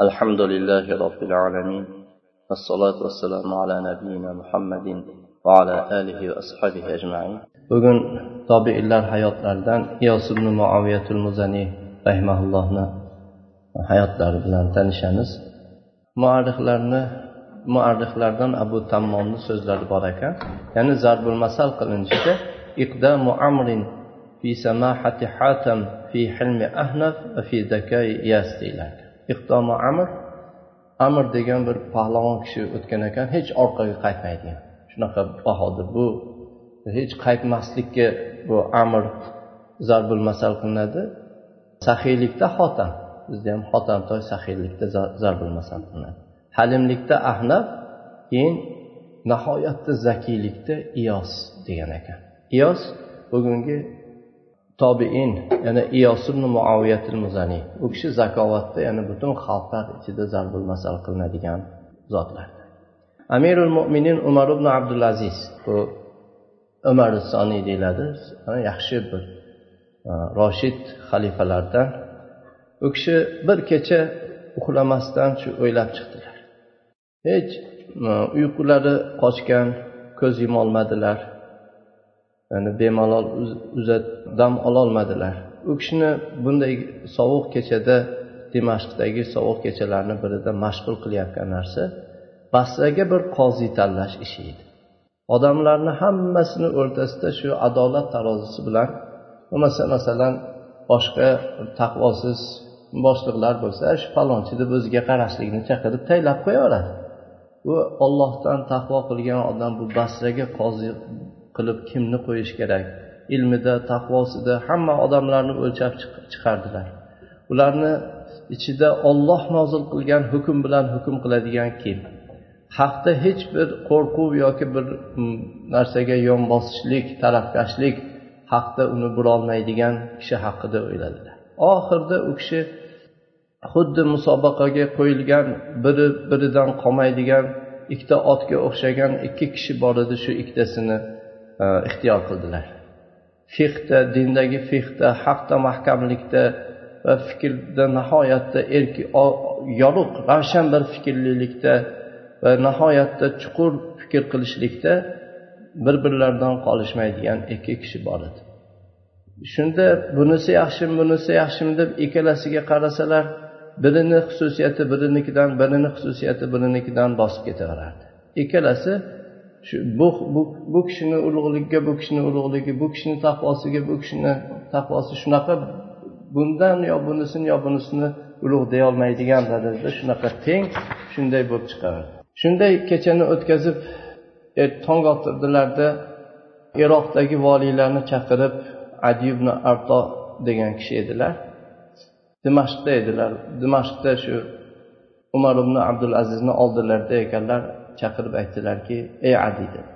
الحمد لله رب العالمين والصلاة والسلام على نبينا محمد وعلى آله وأصحابه أجمعين bugun tobiinlar hayotlaridan iyos ibn muaviyatul muzaniy rahimaullohni hayotlari bilan tanishamiz muarrixlarni muarrixlardan abu tammomni so'zlari bor ekan ya'ni zarbul masal qilinishida iqdamu amrin fi samahati hatam fi hilmi ahnaf va fi zakai yas deyiladi iqdomi amr. Amr degan bir pahlavon kishi o'tgan ekan hech orqaga qaytmaydigan. Shunaqa bahodir bu. Hech qaytmaslikka bu amr zarbul masal qilinadi. Saxiylikda xotam bizda ham xotamtoy saxiylikda zarbul masal qilinadi. Halimlikda ahnab keyin nihoyatda zakiylikda iyos degan ekan. Iyos bugungi tobiin ya'ni iyos ibn muaviyatil muzaniy u kishi zakovatda ya'ni butun xalqlar ichida zarbul masal qilinadigan zotlar. Amirul mo'minin umar ibn abdulaziz. Bu umar soniy deyiladi. Yaxshi bir e, roshid xalifalardan. U kishi bir kecha uxlamasdan shu o'ylab chiqdilar. Hech e, uyqulari qochgan ko'z yumolmadilar. Ya'ni bemalol uzat dam ololmadilar. U kishini bunday sovuq kechada dimashqdagi sovuq kechalarni birida mashg'ul qilayotgan narsa basraga bir qozi tanlash ishi edi. Odamlarni hammasini o'rtasida shu adolat tarozisi bilan bo'lmasa masalan boshqa taqvosiz boshliqlar bo'lsa shu falonchini o'ziga qarashlikni chaqirib taylab qo'yaveradi. Bu ollohdan taqvo qilgan odam bu basraga qozi qilib kimni qo'yish kerak? Ilmida taqvosida hamma odamlarni o'lchab chiqardilar. Ularni ichida olloh nozil qilgan hukm bilan hukm qiladigan kim? Haqda hech bir qo'rquv yoki bir narsaga yon bosishlik tarafkashlik haqda uni bilolmaydigan kishi haqida o'yladilar. Oxirida u kishi xuddi musobaqaga qo'yilgan biri biridan qolmaydigan ikkita otga o'xshagan ikki kishi bor edi shu ikkitasini E, ixtiyor qildilar. Fiqda dindagi fiqda haqda mahkamlikda va fikrda nihoyatda erki yorug' ravshan bir fikrlilikda va nihoyatda chuqur fikr qilishlikda bir birlaridan qolishmaydigan ikki kishi bor edi. Shunda bunisi yaxshimi bunisi yaxshimi deb ikkalasiga qarasalar birini xususiyati birinikidan birini xususiyati birinikidan bosib ketaverardi. Ikkalasi shu bu, bu kishini ulug'ligiga bu kishini ulug'ligi bu kishini taqvosiga bu kishini taqvosi shunaqa bundan yo bunisini yo bunisini ulug' deyolmaydigan darajada shunaqa teng shunday bo'lib chiqadi shunday kechani o'tkazib e, tong ottirdilarda iroqdagi voliylarni chaqirib adi ibn arto degan kishi edilar. Dimashqda edilar. Dimashqda shu umar ibn abdul azizni oldilarida ekanlar. Chaqirib aytdilarki ey adi dedi.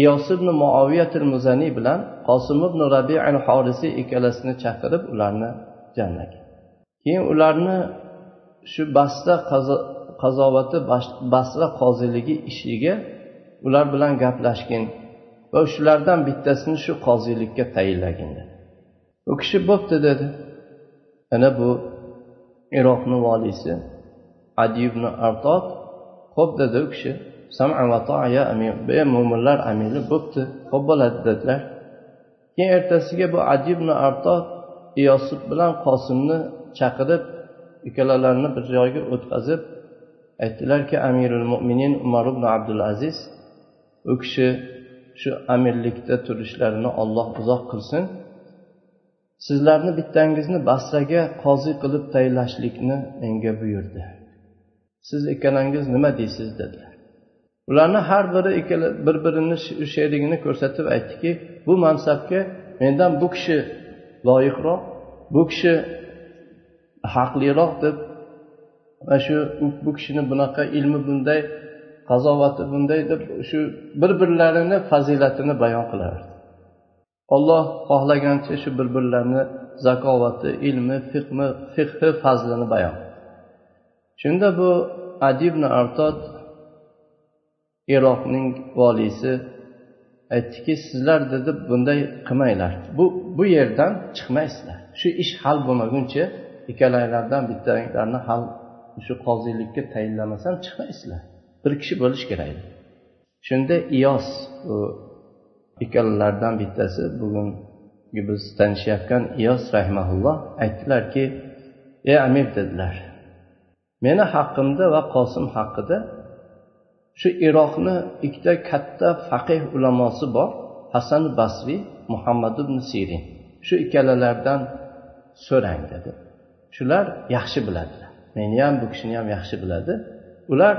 Iyos ibn muoviyatil muzaniy bilan qosim ibn rabi al horisiy ikkalasini chaqirib ularni jannaga keyin ularni shu basra qazovati basra qoziligi ishiga ular bilan gaplashgin va shulardan bittasini shu qoziylikka tayinlagin dedi. U kishi bo'pti dedi. Ana bu iroqni voliysi adi ibn artot ho'p dedi u kishi. Mo'minlar amiri bo'pti. Ho'p bo'ladi dedilar. Keyin ertasiga bu adi ibn arto iyosib bilan qosimni chaqirib ikkalalarini bir joyga o'tkazib aytdilarki amirul mo'minin umar ibn abdul aziz u kishi shu amirlikda turishlarini olloh uzoq qilsin. Sizlarni bittangizni basraga qozi qilib tayinlashlikni menga buyurdi. Siz ikkalangiz nima deysiz dedilar. Ularni har biri ikkala bir birini sherigini ko'rsatib aytdiki bu mansabga mendan bu kishi loyiqroq bu kishi haqliroq deb va shu bu kishini bunaqa ilmi bunday qazovati bunday deb shu bir birlarini fazilatini bayon qilardi. Olloh xohlagancha shu bir birlarini zakovati ilmi fiqmi fiqhi fazlini bayon shunda bu adibn artod iroqning voliysi aytdiki sizlar dedi bunday qilmanglar. Bu bu yerdan chiqmaysizlar. Shu ish hal bo'lmaguncha ikkalanglardan bittalaringlarni hal shu qoziylikka tayinlamasam chiqmaysizlar. Bir kishi bo'lishi kerak edi. Shunda iyos u ikkalalaridan bittasi bugungi biz tanishayotgan iyos rahmaulloh aytdilarki ey amir dedilar. Meni haqqimda va qosim haqida shu iroqni ikkita katta faqih ulamosi bor hasan basriy muhammad ibn sirin. Shu ikkalalardan so'rang dedi. Shular yaxshi biladilar. Meni ham bu kishini ham yaxshi biladi. Ular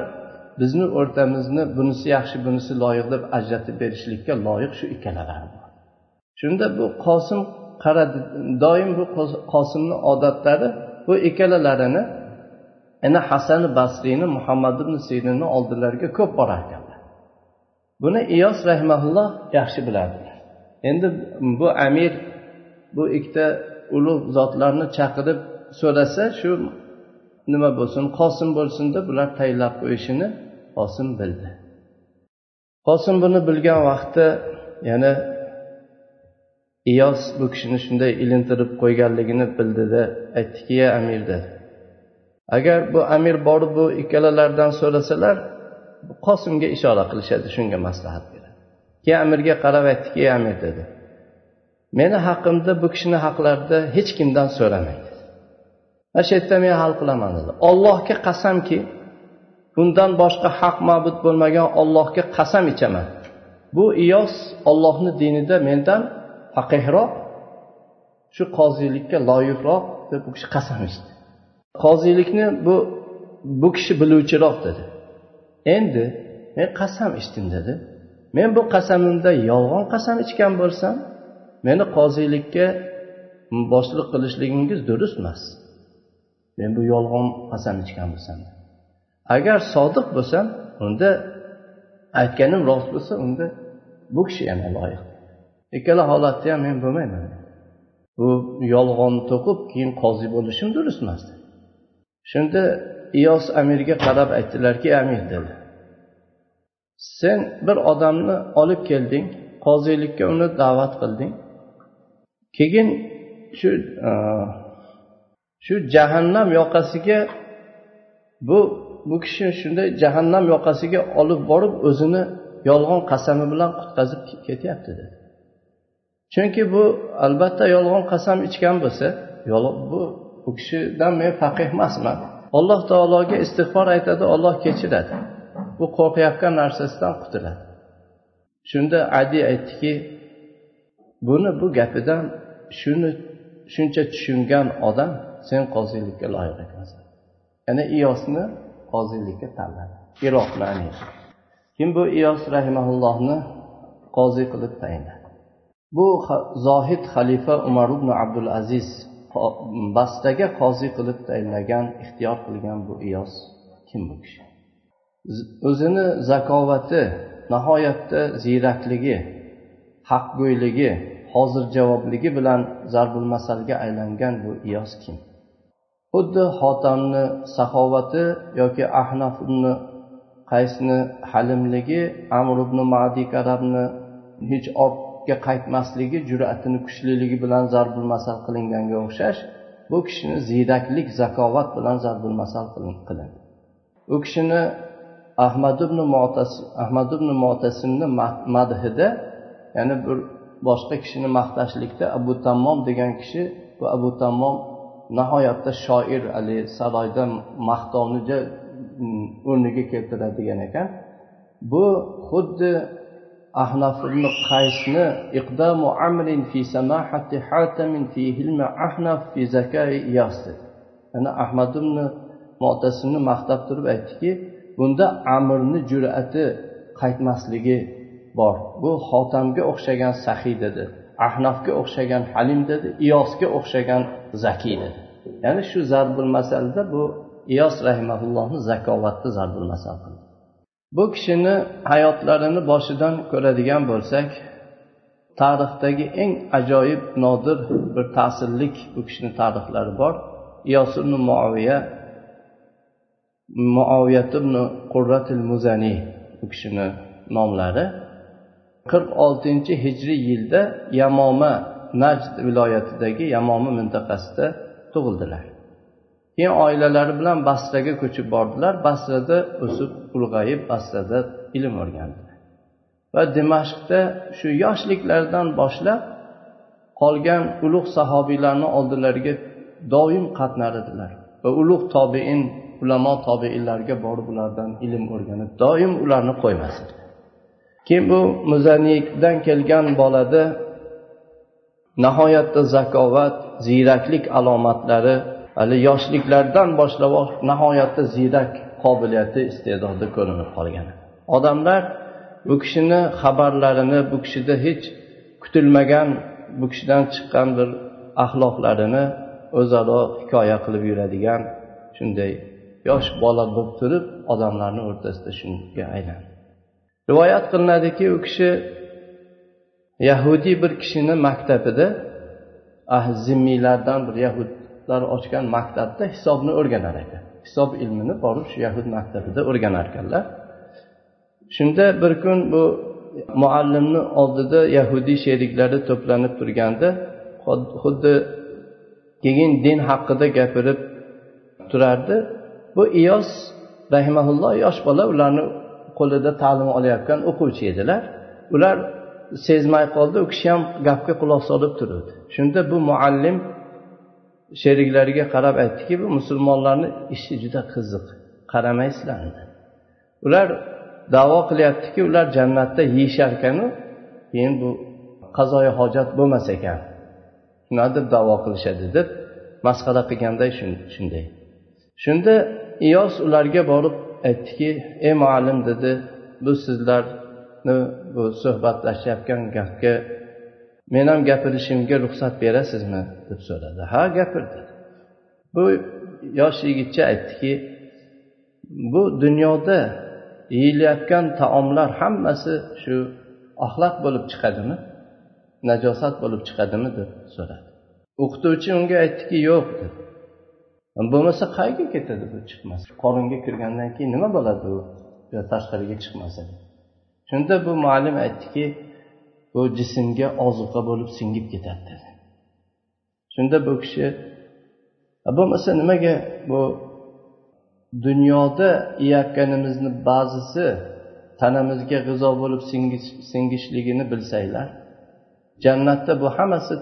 bizni o'rtamizni bunisi yaxshi bunisi loyiq deb ajratib berishlikka loyiq shu ikkalalar bor. Shunda bu qosim qaradi doim bu qosimni odatlari bu ikkalalarini ana hasan basriyni muhammad ibn sirinni oldilariga ko'p borar ekanlar buni iyos rahmaulloh yaxshi bilardilar endi bu amir bu ikkita ulug' zotlarni chaqirib so'rasa shu nima bo'lsin qosim bo'lsin deb ular tayinlab qo'yishini qosim bildi. Qosim buni bilgan vaqtda yana iyos bu kishini shunday ilintirib qo'yganligini bildida aytdiki ya amir dedi. Agar bu amir borib bu ikkalalaridan so'rasalar qosimga ishora qilishadi shunga maslahat beradi. Keyin amirga qarab aytdiki ey amir dedi. Meni haqimda bu kishini haqlarida hech kimdan so'ramang mana shu yerda men hal qilaman dedi. Ollohga qasamki bundan boshqa haq ma'bud bo'lmagan ollohga qasam ichaman. Bu iyos ollohni dinida mendan faqihroq shu qozilikka loyiqroq deb bu kishi qasam ichdi. Qozilikni bu bu kishi biluvchiroq dedi. Endi men qasam ichdim dedi. Men bu qasamimda yolg'on qasam ichgan bo'lsam meni qozilikka boshliq qilishligingiz durust emas. Men bu yolg'on qasam ichgan bo'lsam. Agar sodiq bo'lsam unda aytganim rost bo'lsa unda bu kishi yana loyiq. Ikkala holatda ham men bo'lmayman. Bu yolg'on to'qib keyin qozi bo'lishim durust emas shunda iyos amirga qarab aytdilarki amir dedi. Sen bir odamni olib kelding qozilikka uni da'vat qilding. Keyin shu shu jahannam yoqasiga bu bu kishi shunday jahannam yoqasiga olib borib o'zini yolg'on qasami bilan qutqazib ketyapti dedi. Chunki bu albatta yolg'on qasam ichgan bo'lsa bu u kishidan men faqih emasman. Alloh taologa istig'for aytadi olloh kechiradi. Bu qo'rqayotgan narsasidan qutuladi. Shunda adi aytdiki buni bu gapidan shuni shuncha tushungan odam sen qozilikka loyiq ekansan. Ya'ni iyosni qozilikka tanladi. Iroqni amiri kim bu iyos rahimaullohni qozi qilib tayinladi? Bu zohid xalifa umar ibn abdul aziz bastaga qozi qilib tayinlagan ixtiyor qilgan bu iyos kim bu kishi? O'zini zakovati nihoyatda ziyrakligi haqgo'yligi hozir javobligi bilan zarbul masalga aylangan bu iyos kim? Xuddi xotamni saxovati yoki ahnaf ibn qaysni halimligi amr ibn madi karabni hech ortga qaytmasligi jur'atini kuchliligi bilan zarbul masal qilinganga o'xshash bu kishini ziyraklik zakovat bilan zarbul masal qilindi u kishini ahmad ibn ahmad ibn motasimni madhida ya'ni bir boshqa kishini maqtashlikda abu tammom degan kishi bu abu tammom nihoyatda shoir haligi saroyda maqtovni o'rniga keltiradigan ekan. Bu xuddi ahnaf ibn qaysni iqdamu amrin fi samahati hatamin fi hilmi ahnaf fi zakai yasdi ya'ni ahmad ibn motasimni maqtab turib aytdiki bunda amirni jur'ati qaytmasligi bor. Bu xotamga o'xshagan sahiy dedi ahnafga o'xshagan halim dedi iyosga o'xshagan zakiy dedi ya'ni shu zarbul masalda bu iyos rahimaullohni zakovatni zarbul masal bu kishini hayotlarini boshidan ko'radigan bo'lsak tarixdagi eng ajoyib nodir bir ta'sirlik bu kishini tarixlari bor. Iyos ibn muoviya muoviyat ibn qurratil muzaniy bu kishini nomlari. qirq oltinchi hijriy yilda yamoma najd viloyatidagi yamoma mintaqasida tug'ildilar. Keyin oilalari bilan basraga ko'chib bordilar. Basrada o'sib ulg'ayib basrada ilm o'rgandilar. Va dimashqda shu yoshliklaridan boshlab qolgan ulug' sahobiylarni oldilariga doim qatnar edilar. Va ulug' tobein ulamo tobeinlarga borib ulardan ilm o'rganib doim ularni qo'ymas keyin bu muzanikdan kelgan bolada nihoyatda zakovat ziyraklik alomatlari hali yoshliklardan boshlab nihoyatda ziyrak qobiliyati iste'dodi ko'rinib qolgan. Odamlar bu kishini xabarlarini bu kishida hech kutilmagan bu kishidan chiqqan bir axloqlarini o'zaro hikoya qilib yuradigan shunday yosh bola bo'lib turib odamlarni o'rtasida shunga aylandi rivoyat qilinadiki u kishi yahudiy bir kishini maktabida ah, zimmiylardan bir yahudlar ochgan maktabda hisobni o'rganar ekan. Hisob ilmini borib shu yahud maktabida o'rganar ekanlar. Shunda bir kun bu muallimni oldida yahudiy sheriklari to'planib turganda xuddi keyin din haqida gapirib turardi. Bu iyos rahimaulloh yosh bola ularni qo'lida ta'lim olayotgan o'quvchi edilar. Ular sezmay qoldi u kishi ham gapga quloq solib turuvdi shunda bu muallim sheriklariga qarab aytdiki bu musulmonlarni ishi juda qiziq qaramaysizlar. Ular davo qilyaptiki ular jannatda yeyishar ekanu keyin bu qazoyi hojat bo'lmas ekan. Shuna deb davo qilishadi deb masxara qilganday shunday. Shunda iyos ularga borib aytdiki ey muallim dedi bu sizlarni bu suhbatlashayotgan gapga men ham gapirishimga ruxsat berasizmi? deb so'radi. Ha gapir dedi bu yosh yigitcha aytdiki bu dunyoda yeyilayotgan taomlar hammasi shu axloq bo'lib chiqadimi? Najosat bo'lib chiqadimi? deb so'radi. O'qituvchi unga aytdiki yo'q dedi bo'lmasa qayerga ketadi bu chiqmasa qoringa kirgandan keyin nima bo'ladi u? Tashqariga chiqmasa shunda bu muallim aytdiki bu jismga ozuqa bo'lib singib ketadi dedi. Shunda bu kishi bo'lmasa nimaga bu dunyoda yeyotganimizni ba'zisi tanamizga g'izo bo'lib singishligini bilsanglar jannatda bu hammasi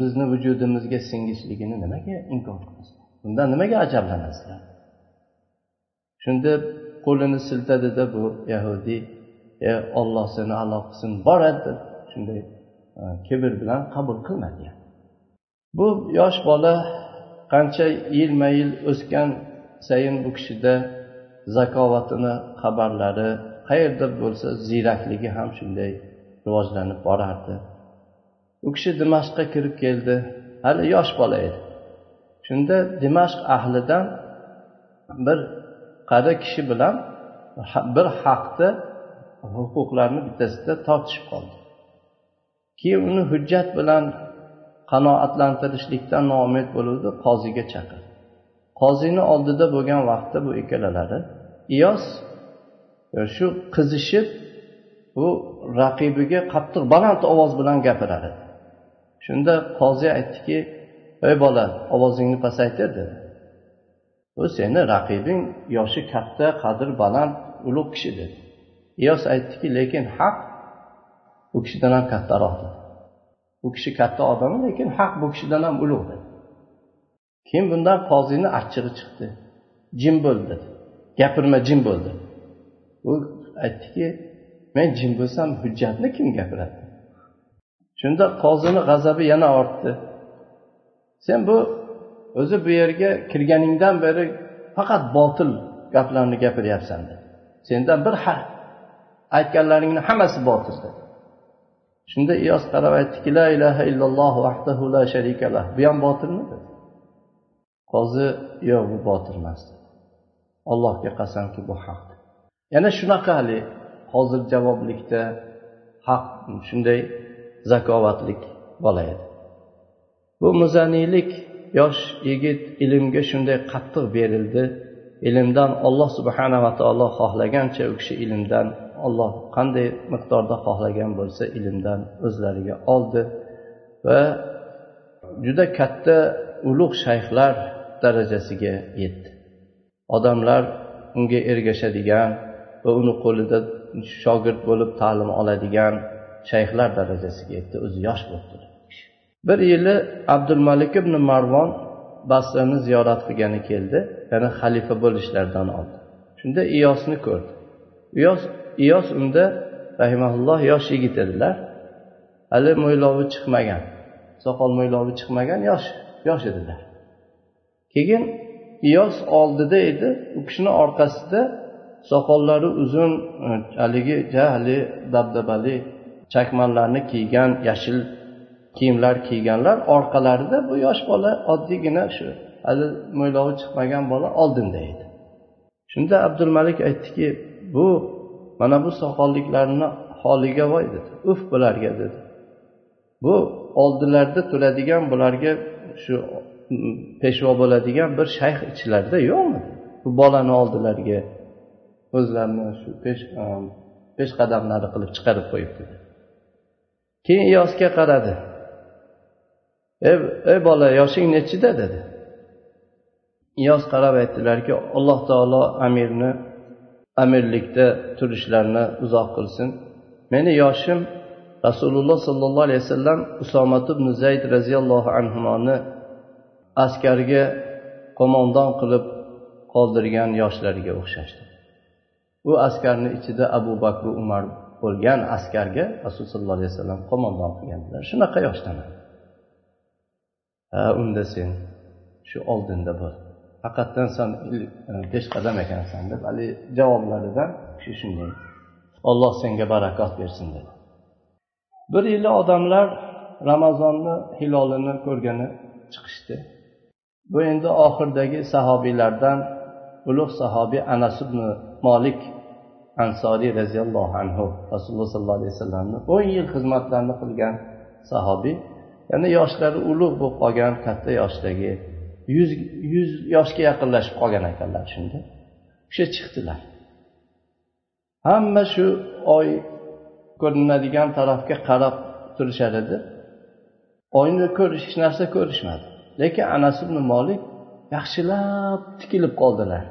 bizni vujudimizga singishligini nimaga inkor qilasiz? Bundan nimaga ajablanasizlar? Shunda qo'lini siltadida bu yahudiy e olloh seni alo qilsin boradi deb shunday e, kibr bilan qabul qilmadi. Bu yosh bola qancha yilma yil o'sgan sayin bu kishida zakovatini xabarlari qayerda bo'lsa ziyrakligi ham shunday rivojlanib borardi. U kishi dimashqqa kirib keldi. Hali yosh bola edi. Shunda dimashq ahlidan bir qari kishi bilan bir haqda huquqlarni bittasida tortishib qoldi. Keyin uni hujjat bilan qanoatlantirishlikdan noumid bo'luvdi qoziga chaqirdi. Qozini oldida bo'lgan vaqtda bu ikkalalari iyos shu qizishib bu raqibiga qattiq baland ovoz bilan gapirar edi. Shunda qozi aytdiki ey bola ovozingni pasaytir dedi. Bu seni raqibing yoshi katta qadr baland ulug' kishi dedi. Iyos aytdiki lekin haq u kishidan ham kattaroq dedi u kishi katta odam lekin haq bu kishidan ham ulug' dedi. Keyin bundan qozini achchig'i chiqdi. Jim bo'l dedi gapirma jim bo'ldi. U aytdiki men jim bo'lsam hujjatni kim gapiradi? Shunda qozini g'azabi yana ortdi. Sen bu o'zi bu yerga kirganingdan beri faqat botil gaplarni gapiryapsan dedi. Sendan bir aytganlaringni hammasi botil dedi. Shunda iyos qarab aytdiki la ilaha illalloh vahdahu la sharika lah. Bu ham botilmi dedi qozi yo'q bu botil emas. Allohga qasamki bu haq. Yana shunaqa haligi hozir javoblikda haq shunday zakovatlik bola edi bu muzaniylik yosh yigit ilmga shunday qattiq berildi. Ilmdan olloh subhanava taolo xohlagancha u kishi ilmdan olloh qanday miqdorda xohlagan bo'lsa ilmdan o'zlariga oldi va juda katta ulug' shayxlar darajasiga yetdi. Odamlar unga ergashadigan va uni qo'lida shogird bo'lib ta'lim oladigan shayxlar darajasiga yetdi. O'zi yosh bo'libdi bir yili abdulmalik ibn marvon basrani ziyorat qilgani keldi. Ya'ni xalifa bo'lishlaridan oldin shunda iyosni ko'rdi. Iyos iyos unda rahimaulloh yosh yigit edilar hali mo'ylovi chiqmagan. Soqol mo'ylovi chiqmagan yosh yosh edilar. Keyin iyos oldida edi u kishini orqasida soqollari uzun e, haligi jahli dabdabali chakmonlarni kiygan yashil kiyimlar kiyganlar orqalarida bu yosh bola oddiygina shu hali mo'ylovi chiqmagan bola oldinda edi. Shunda abdulmalik aytdiki bu mana bu soqolliklarni holiga voy dedi. Uf bularga dedi. Bu oldilarida turadigan bularga shu peshvo bo'ladigan bir shayx ichlarida yo'qmi? Bu bolani oldilariga o'zlarini shu pesh e, peshqadamlari qilib chiqarib qo'yibdi keyin iyosga qaradi. Ey ey bola yoshing nechida? dedi. Iyos qarab aytdilarki alloh taolo amirni amirlikda turishlarini uzoq qilsin. Meni yoshim rasululloh sollallohu alayhi vasallam usomat ibn zayd roziyallohu anhuni askarga qo'mondon qilib qoldirgan yoshlarga o'xshashdi. U askarni ichida abu bakr umar bo'lgan askarga rasululloh sollallohu alayhi vasallam qo'mondon qilgandilar shunaqa yoshdaman. Ha unda sen shu oldinda bo'l. Haqiqatdan san peshqadam e, ekansan deb haligi javoblaridan kishi shunday. Olloh senga barakot bersin dedi. Bir yili odamlar ramazonni hilolini ko'rgani chiqishdi. Bu endi oxirdagi sahobiylardan ulug' sahobiy anas ibn molik ansoriy roziyallohu anhu rasululloh sollallohu alayhi vasallamni o'n yil xizmatlarini qilgan sahobiy ya'ni yoshlari ulug' bo'lib qolgan katta yoshdagi yuz yuz yoshga yaqinlashib qolgan ekanlar shunda. O'sha chiqdilar. Hamma shu oy ko'rinadigan tarafga qarab turishar edi. Oyni ko'rish hech narsa ko'rishmadi. Lekin anas ibn molik yaxshilab tikilib qoldilar.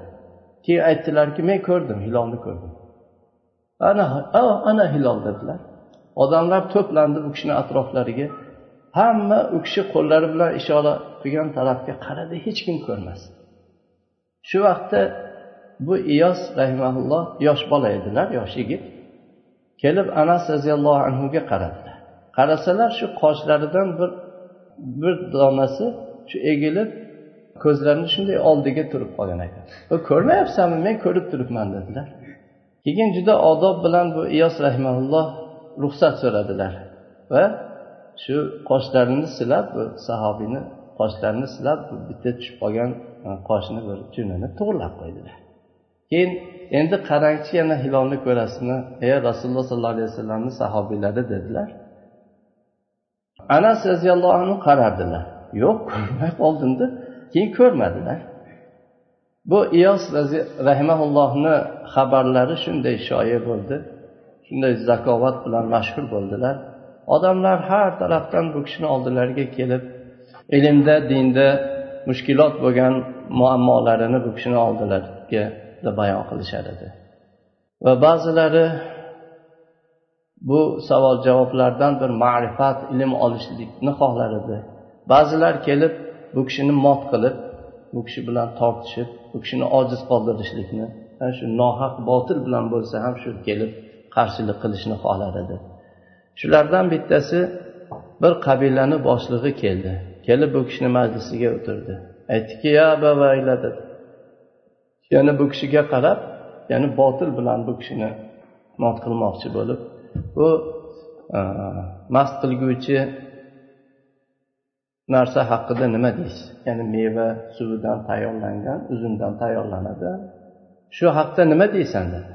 Keyin aytdilarki men ko'rdim hilolni ko'rdim. Ana ana hilol dedilar. Odamlar to'plandi bu kishini atroflariga. Hamma u kishi qo'llari bilan ishora qilgan tarafga qaradi hech kim ko'rmasdi shu vaqtda bu iyos rahimaulloh yosh bola edilar yosh yigit. Kelib anas roziyallohu anhuga qaradilar. Qarasalar shu qoshlaridan bir bir donasi shu egilib ko'zlarini shunday oldiga turib qolgan ekan. Ko'rmayapsanmi? Men ko'rib turibman dedilar. Keyin juda odob bilan bu iyos rahimaulloh ruxsat so'radilar va shu qoshlarini silab sahobiyni qoshlarini silab bitta tushib qolgan qoshni qoshini bir junini to'g'irlab qo'ydilar keyin endi qarangchi yana hilolni ko'rasizmi ey rasululloh sollallohu alayhi vasallamni sahobiylari dedilar. Anas roziyallohu anhu qarardilar. Yo'q ko'rmay qoldimda keyin ko'rmadilar. Bu iyos rahimaullohni xabarlari shunday shoyi bo'ldi shunday zakovat bilan mashhur bo'ldilar. Odamlar har tarafdan bu kishini oldilariga kelib ilmda dinda mushkulot bo'lgan muammolarini bu kishini oldilariga bayon qilishar edi. Va ba'zilari bu savol javoblardan bir ma'rifat ilm olishlikni xohlar edi. Ba'zilar kelib bu kishini mot qilib bu kishi bilan tortishib bu kishini ojiz qoldirishlikni shu nohaq botil bilan bo'lsa ham shu kelib qarshilik qilishni xohlar edi. Shulardan bittasi bir qabilani boshlig'i keldi. Kelib bu kishini majlisiga o'tirdi. Aytdiki ya bavayla dedi. Yana bu kishiga qarab ya'ni botil bilan bu kishini mot qilmoqchi bo'lib bu e, mast qilguvchi narsa haqida nima deysiz? Ya'ni meva suvidan tayyorlangan uzumdan tayyorlanadi. Shu haqda nima deysan dedi.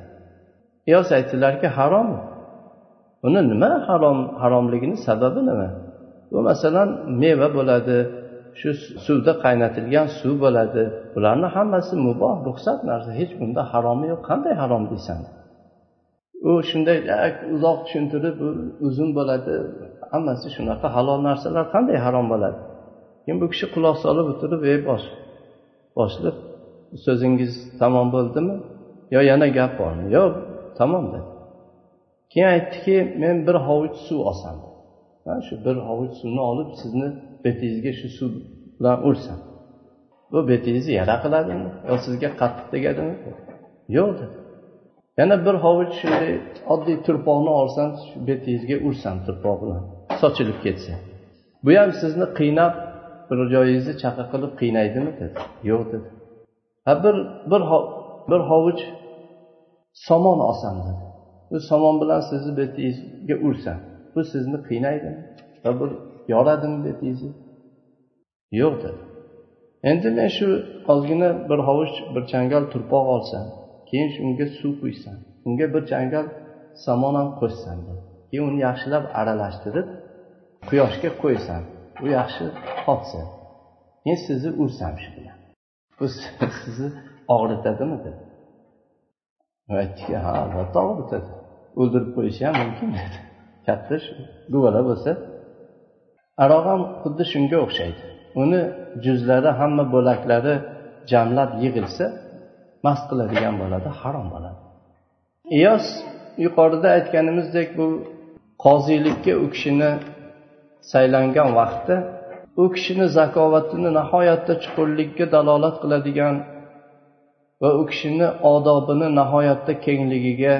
Iyos aytdilarki harom uni nima harom haromligini sababi nima? Bu masalan meva bo'ladi shu suvda qaynatilgan suv bo'ladi. Bularni hammasi muboh ruxsat narsa. Hech bunda haromi yo'q. Qanday harom deysan u shunday uzoq tushuntirib uzun bo'ladi. Hammasi shunaqa halol narsalar qanday harom bo'ladi? Keyin bu kishi quloq solib o'tirib ey bosh boshliq so'zingiz tamom bo'ldimi? Yo yana gap bormi? Yo'q tamom dedi. Keyin aytdiki men bir hovuch suv olsam mana shu bir hovuch suvni olib sizni betingizga shu suv bilan ursam bu betingizni yara qiladimi? Yo sizga qattiq tegadimi yo'q dedi. Yana bir hovuch shunday oddiy turpoqni olsam shu betingizga ursam turpoq bilan sochilib ketsa. Bu ham sizni qiynab bir joyingizni chaqa qilib qiynaydimi dedi. Yo'q dedi. Ha bir bir bir hovuch somon olsam dedi. Bu somon bilan sizni betingizga ursam bu sizni qiynaydimi va bir yoradimi betingizni? Yo'q dedi. Endi men shu ozgina bir hovuch bir changal turpoq olsam keyin unga suv quysam unga bir changal somon ham qo'shsam keyin uni yaxshilab aralashtirib quyoshga qo'ysam u yaxshi qotsa men sizni ursam shu bilan. Bu sizni og'ritadimi dedi. Aytdiki ha albatta og'ritadi. O'ldirib qo'yishi ham mumkin dedi katta guvala bo'lsa. Aroq ham xuddi shunga o'xshaydi. Uni juzlari hamma bo'laklari jamlab yig'ilsa mast qiladigan bo'ladi harom bo'ladi. Iyos yuqorida aytganimizdek bu qoziylikka u kishini saylangan vaqtda u kishini zakovatini nihoyatda chuqurlikka dalolat qiladigan va u kishini odobini nihoyatda kengligiga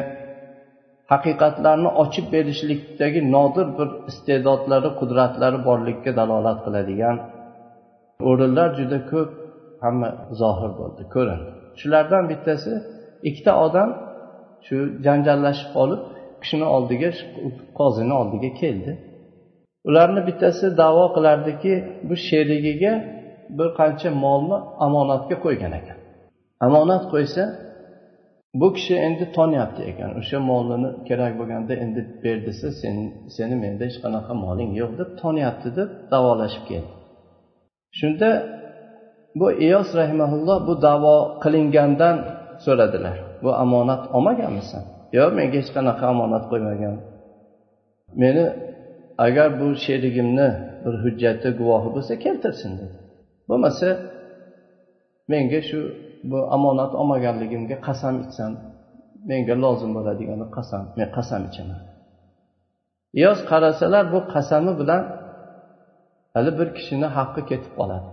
haqiqatlarni ochib berishlikdagi nodir bir iste'dodlari qudratlari borligiga dalolat qiladigan o'rinlar juda ko'p hamma zohir bo'ldi ko'rindi. Shulardan bittasi ikkita odam shu janjallashib qolib kishini oldiga qozini oldiga keldi. Ularni bittasi davo qilardiki bu sherigiga bir qancha molni omonatga qo'ygan ekan. Omonat qo'ysa bu kishi endi tonyapti ekan. O'sha molini kerak bo'lganda endi ber desa sen seni menda hech qanaqa moling yo'q deb tonyapti deb davolashib keldi shunda bu iyos rahimaulloh bu davo qilingandan so'radilar. Bu omonat olmaganmisan? Yo'q menga hech qanaqa omonat qo'ymagan. Meni agar bu sherigimni bir hujjati guvohi bo'lsa keltirsin dedi bo'lmasa menga shu bu omonat olmaganligimga qasam ichsam menga lozim bo'ladigan qasam men qasam ichaman. Yoz qarasalar bu qasami bilan hali bir kishini haqqi ketib qoladi.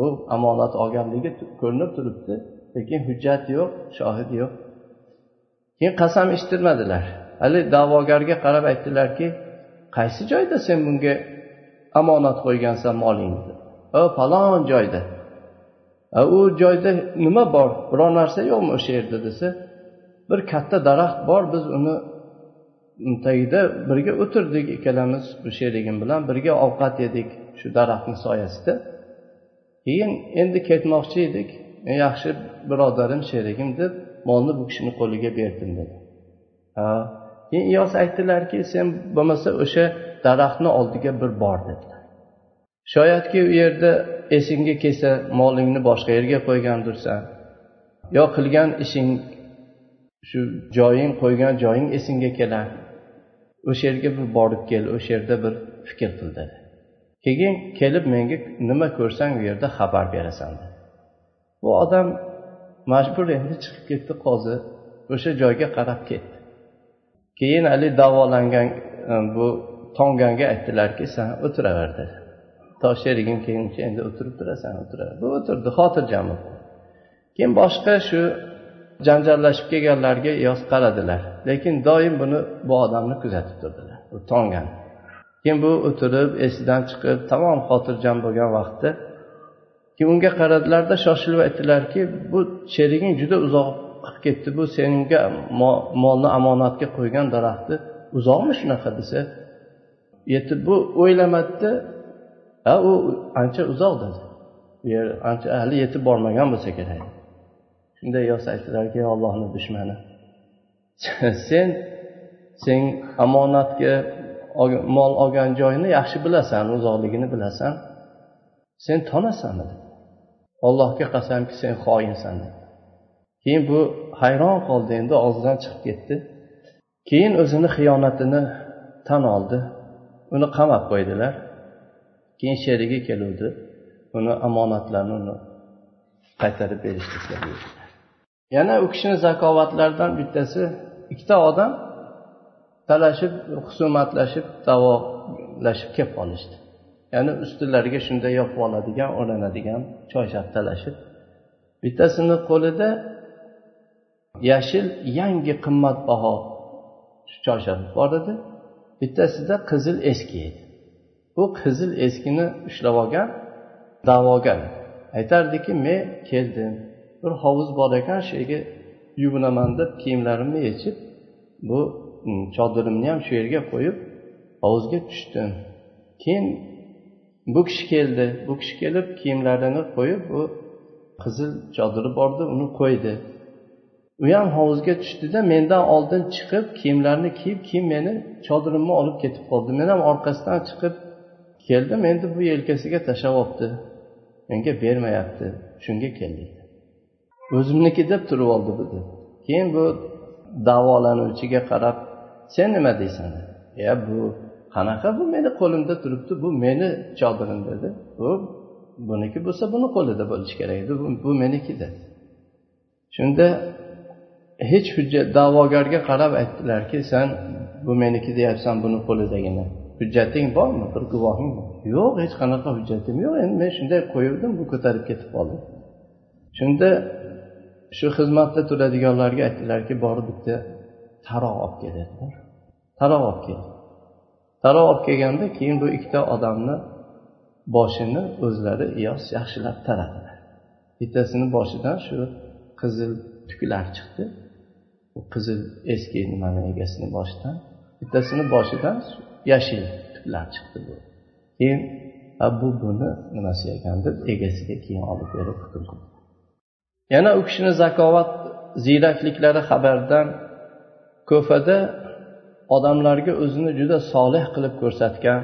U omonat olganligi ko'rinib turibdi lekin hujjat yo'q shohid yo'q. Keyin qasam ichtirmadilar hali da'vogarga qarab aytdilarki qaysi joyda sen bunga omonat qo'ygansan molingni o falon joyda. U joyda nima bor? Biror narsa yo'qmi o'sha yerda desa bir katta daraxt bor biz uni tagida birga o'tirdik ikkalamiz bu sherigim bilan birga ovqat yedik shu daraxtni soyasida. Keyin endi ketmoqchi edik. Yaxshi birodarim sherigim deb molni bu kishini qo'liga berdim dedi. Ha keyin iyos aytdilarki sen bo'lmasa o'sha daraxtni oldiga bir bor dedilar. Shoyatki u yerda esingga kelsa molingni boshqa yerga qo'ygandirsan yo qilgan ishing shu joying qo'ygan joying esingga kelar o'sha yerga bir borib kel o'sha yerda bir fikr qil dedi. Keyin kelib menga nima ko'rsang u yerda xabar berasan dedi. Bu odam majbur endi chiqib ketdi qozi o'sha joyga qarab ketdi. Keyin haligi davolangan bu tonganga aytdilarki san o'tiraver dedi. To sherigim kelguncha endi o'tirib turasan o'tiradi. Bu o'tirdi xotirjam keyin boshqa shu janjallashib kelganlarga yoz qaradilar. Lekin doim buni bu odamni kuzatib turdilar. Bu tongani keyin bu o'tirib esidan chiqib tamom xotirjam bo'lgan vaqtda keyin unga qaradilarda shoshilib aytdilarki bu sheriging juda uzoq qilib ketdi bu senga molni omonatga qo'ygan daraxti uzoqmi shunaqa desa. Yetib bu o'ylamadida ha u ancha uzoq dedi. U yer ancha hali yetib bormagan bo'lsa kerak. Shunday yos aytdilarki ollohni dushmani. Sen sen omonatga mol olgan joyini yaxshi bilasan uzoqligini bilasan. Sen tonasanmi ollohga qasamki sen xoinsan dedi. Keyin bu hayron qoldi endi og'zidan chiqib ketdi. Keyin o'zini xiyonatini tan oldi. Uni qamab qo'ydilar. Keyin sherigi keluvdi. Uni omonatlarini uni qaytarib berishliklari yana u kishini zakovatlaridan bittasi ikkita odam talashib husumatlashib davolashib kelib qolishdi. Ya'ni ustilariga shunday yopib oladigan o'ranadigan choyshab talashib bittasini qo'lida yashil yangi qimmatbaho choyshab bor edi bittasida qizil eski edi. Bu qizil eskini ushlab olgan da'vogar. Aytardiki men keldim. Bir hovuz bor ekan shu yerga yuvinaman deb kiyimlarimni yechib bu chodirimni ham shu yerga qo'yib hovuzga tushdim. Keyin bu kishi keldi. Bu kishi kelib kiyimlarini qo'yib bu qizil chodiri bordi uni qo'ydi. U ham hovuzga tushdida mendan oldin chiqib kiyimlarini kiyib keyin meni chodirimni olib ketib qoldi. Men ham orqasidan chiqib keldim endi bu yelkasiga tashlab olibdi. Menga bermayapti shunga keldik. O'zimniki deb turib oldi dedi. Keyin bu davolanuvchiga qarab sen nima deysan? Ya bu qanaqa bu meni qo'limda turibdi bu meni chodirim dedi. Bu buniki bo'lsa buni qo'lida bo'lishi kerak edi bu, meniki dedi. Shunda hech hujjat da'vogarga qarab aytdilarki sen bu meniki deyapsan buni qo'lidagini hujjating bormi? Bir guvohing bor. Yo'q hech qanaqa hujjatim yo'q. Endi men shunday qo'yuvdim bu ko'tarib ketib qoldi shunda shu xizmatda turadiganlarga aytdilarki borib bitta taroq olib kel dedilar taroq olib kel. Taroq olib kelganda keyin bu ikkita odamni boshini o'zlari iyos yaxshilab taradilar. Bittasini boshidan shu qizil tuklar chiqdi. Qizil eski nimani egasini boshidan. Bittasini boshidan yashil tuklar chiqdi bu. Keyin bu buni nimasi ekan deb egasiga keyin olib berib hukm qildi. Yana u kishini zakovat ziyrakliklari xabardan ko'fada odamlarga o'zini juda solih qilib ko'rsatgan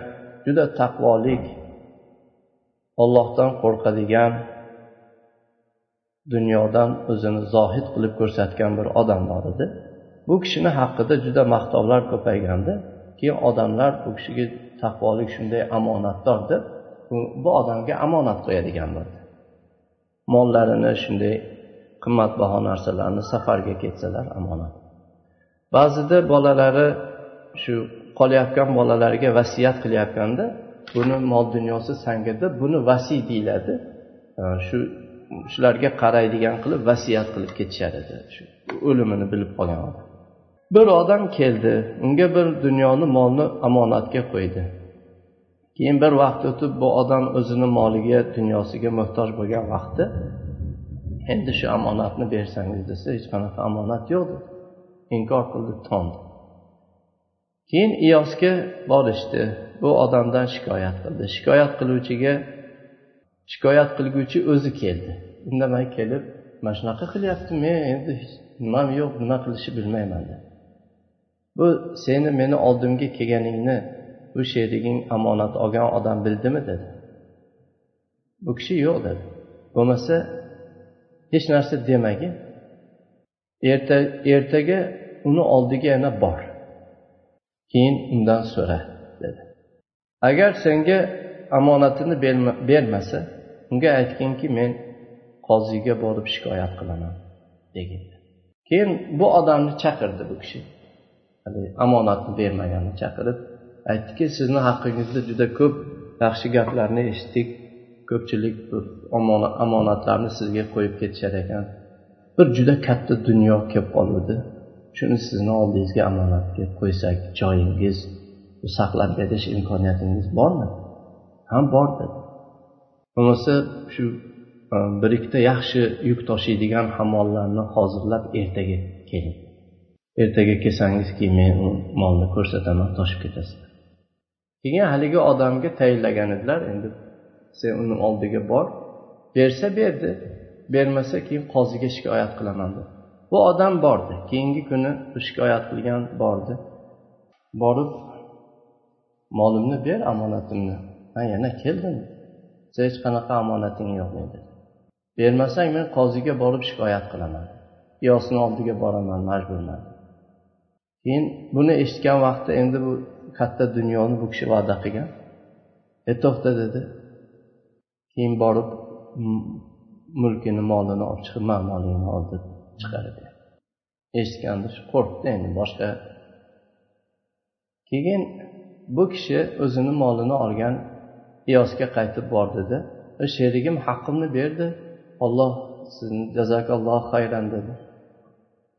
juda taqvolik ollohdan qo'rqadigan dunyodan o'zini zohid qilib ko'rsatgan bir odam bor edi. Bu kishini haqida juda maqtovlar ko'payganda keyin odamlar bu kishiga taqvolik shunday omonatdor deb bu odamga omonat qo'yadigan bo'ldi. Mollarini shunday qimmatbaho narsalarni safarga ketsalar omonat. Ba'zida bolalari shu qolayotgan bolalariga vasiyat qilayotganda buni mol dunyosi sanga deb buni vasiy deyiladi. Shu shularga qaraydigan qilib vasiyat qilib ketishar edi. Shu o'limini bilib qolgan odam. Bir odam keldi unga bir dunyoni molni omonatga qo'ydi. Keyin bir vaqt o'tib bu odam o'zini moliga dunyosiga muhtoj bo'lgan vaqtda endi shu omonatni bersangiz desa hech qanaqa omonat yo'q deb inkor qildi tondi. Keyin iyosga borishdi. Bu odamdan shikoyat qildi. Shikoyat qiluvchiga shikoyat qilguvchi o'zi keldi. Indamay kelib mana shunaqa qilyapti men endi nimam yo'q nima qilishni bilmayman dedi. Bu seni meni oldimga kelganingni bu sheriging omonat olgan odam bildimi dedi. Bu kishi yo'q dedi. Bo'lmasa hech narsa demagin erta ertaga uni oldiga yana bor. Keyin undan so'ra dedi. Agar senga omonatini bermasa unga aytginki men qoziyga borib shikoyat qilaman degin. Keyin bu odamni chaqirdi bu kishi. Omonatni bermaganni chaqirib aytdiki sizni haqqingizda juda ko'p yaxshi gaplarni eshitdik. Ko'pchilik omonatlarni sizga qo'yib ketishar ekan. Bir juda katta dunyo kelib qoluvdi. Shuni sizni oldingizga omonatga qo'ysak joyingiz saqlab berish imkoniyatingiz bormi? Ha bor dedi. Bo'lmasa shu e, bir ikkita yaxshi yuk tashiydigan hammollarni hozirlab ertaga keling. Ertaga kelsangiz keyin men u molni ko'rsataman toshib ketasizlar keyin haligi odamga tayinlagan edilar endi sen uni oldiga bor. Bersa berdi bermasa keyin qoziga shikoyat qilaman deb bu odam bordi keyingi kuni shikoyat qilgan bordi. Borib molimni ber omonatimni man yana keldim. Sen hech qanaqa omonating yo'q dedi. Bermasang men qoziga borib shikoyat qilaman. Iyosini oldiga boraman majburman keyin buni eshitgan vaqtda endi bu katta dunyoni bu kishi va'da qilgan. E to'xta dedi. Keyin borib mulkini molini olib chiqib man molingni ol deb chiqardi eshitganda shu qo'rqdi endi boshqa. Keyin bu kishi o'zini molini olgan iyosga qaytib bordida e, sherigim haqqimni berdi. Olloh sizni jazakalloh xayran dedi.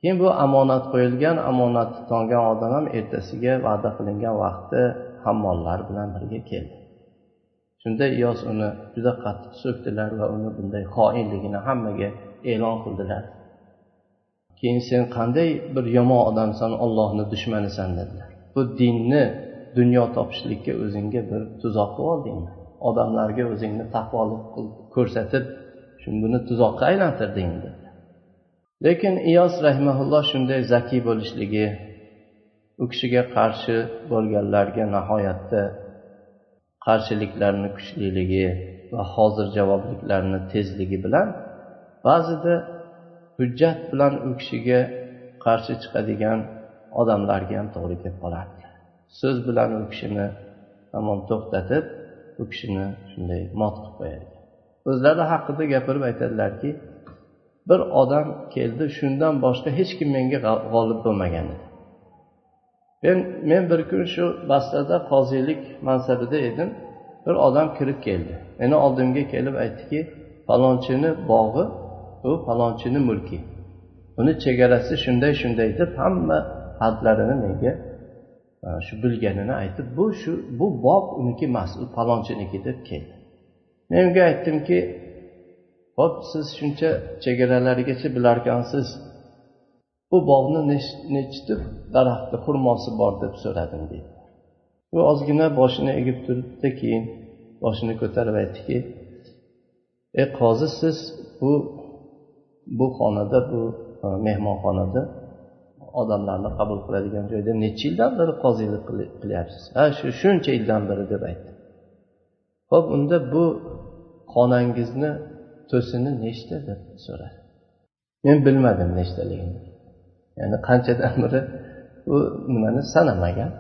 Keyin bu omonat qo'yilgan omonatni tongan odam ham ertasiga va'da qilingan vaqtda hammollar bilan birga keldi. Shunda iyos uni juda qattiq so'kdilar va uni bunday xoinligini hammaga e'lon qildilar. Keyin sen qanday bir yomon odamsan ollohni dushmanisan dedilar. Bu dinni dunyo topishlikka o'zingga bir tuzoq qilib oldingmi? Odamlarga o'zingni taqvolik ko'rsatib shu buni tuzoqqa aylantirding lekin iyos rahmaulloh shunday zakiy bo'lishligi u kishiga qarshi bo'lganlarga nihoyatda qarshiliklarni kuchliligi va hozir javobliklarni tezligi bilan ba'zida hujjat bilan u kishiga qarshi chiqadigan odamlarga ham to'g'ri kelib qolardi. So'z bilan u kishini tamom to'xtatib u kishini shunday mot qilib qo'yadi. O'zlari haqida gapirib aytadilarki bir odam keldi shundan boshqa hech kim menga g'olib bo'lmagan edi. Men men bir kun shu bastada qozilik mansabida edim. Bir odam kirib keldi. Meni oldimga kelib aytdiki falonchini bog'i u falonchini mulki. Uni chegarasi shunday shunday deb hamma hadlarini menga e, shu bilganini aytib bu shu bu bog' uniki emas u falonchiniki deb keldi. Men unga aytdimki hop siz shuncha chegaralarigacha bilarkansiz. Bu bog'ni nechta daraxti xurmosi bor deb so'radim deydi. U ozgina boshini egib turibdi keyin boshini ko'tarib aytdiki ey qozi siz bu bu xonada bu e, mehmonxonada odamlarni qabul qiladigan joyda necha yildan beri qozilik qilyapsiz? Ha shu shuncha yildan beri deb aytdi. Ho'p unda bu xonangizni to'sini nechta deb so'radi. Men bilmadim nechtaligini ya'ni qanchadan biri u nimani sanamagan.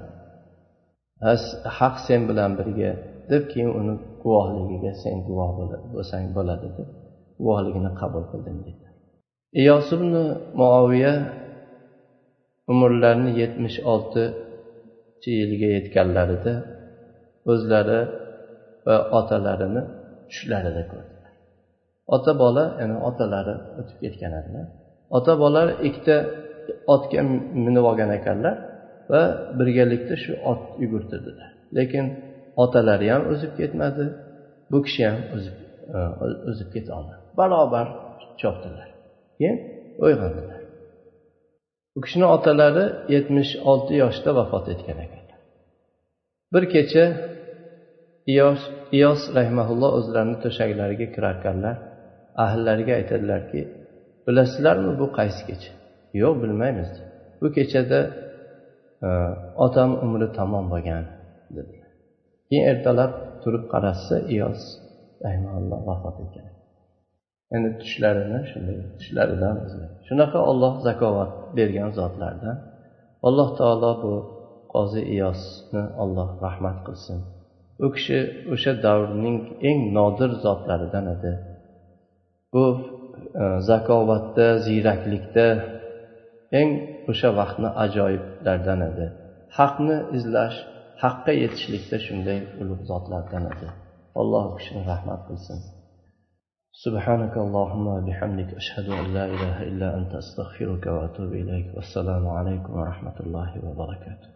Haq sen bilan birga deb keyin uni guvohligiga sen guvoh bo'lsang bo'ladi deb guvohligini qabul qildim dedi. Iyos ibn muoviya umrlarini yetmish oltinchi yilga yetganlarida o'zlari va otalarini tushlarida ko'rdi. Ota bola ya'ni otalari o'tib ketgan edilar. Ota bola ikkita otga minib olgan ekanlar va birgalikda shu ot yugurtirdilar. Lekin otalari ham o'zib ketmadi bu kishi ham o'zib e, o'zib ketolmadi barobar chopdilar. Keyin uyg'ondilar u kishini otalari yetmish olti yoshda vafot etgan ekanlar. Bir kecha iyos iyos rahmaulloh o'zlarini to'shaklariga kirarkanlar ahllariga aytadilarki bilasizlarmi bu qaysi kecha? Yo'q bilmaymiz. Bu kechada e, otam umri tamom bo'lgan dedilar. Keyin ertalab turib qarashsa iyos rahmaulloh vafot etgan. Endi tushlarini shunday tushlaridan shunaqa olloh zakovat bergan zotlardan alloh taolo bu qozi iyosni olloh rahmat qilsin. U kishi o'sha davrning eng nodir zotlaridan edi. bu e, zakovatda ziyraklikda eng o'sha vaqtni ajoyiblaridan edi haqni izlash haqqa yetishlikda shunday ulug' zotlardan edi alloh u kishini rahmat qilsin سبحانك اللهم وبحمدك أشهد أن لا إله إلا أنت أستغفرك وأتوب إليك والسلام عليكم ورحمة الله وبركاته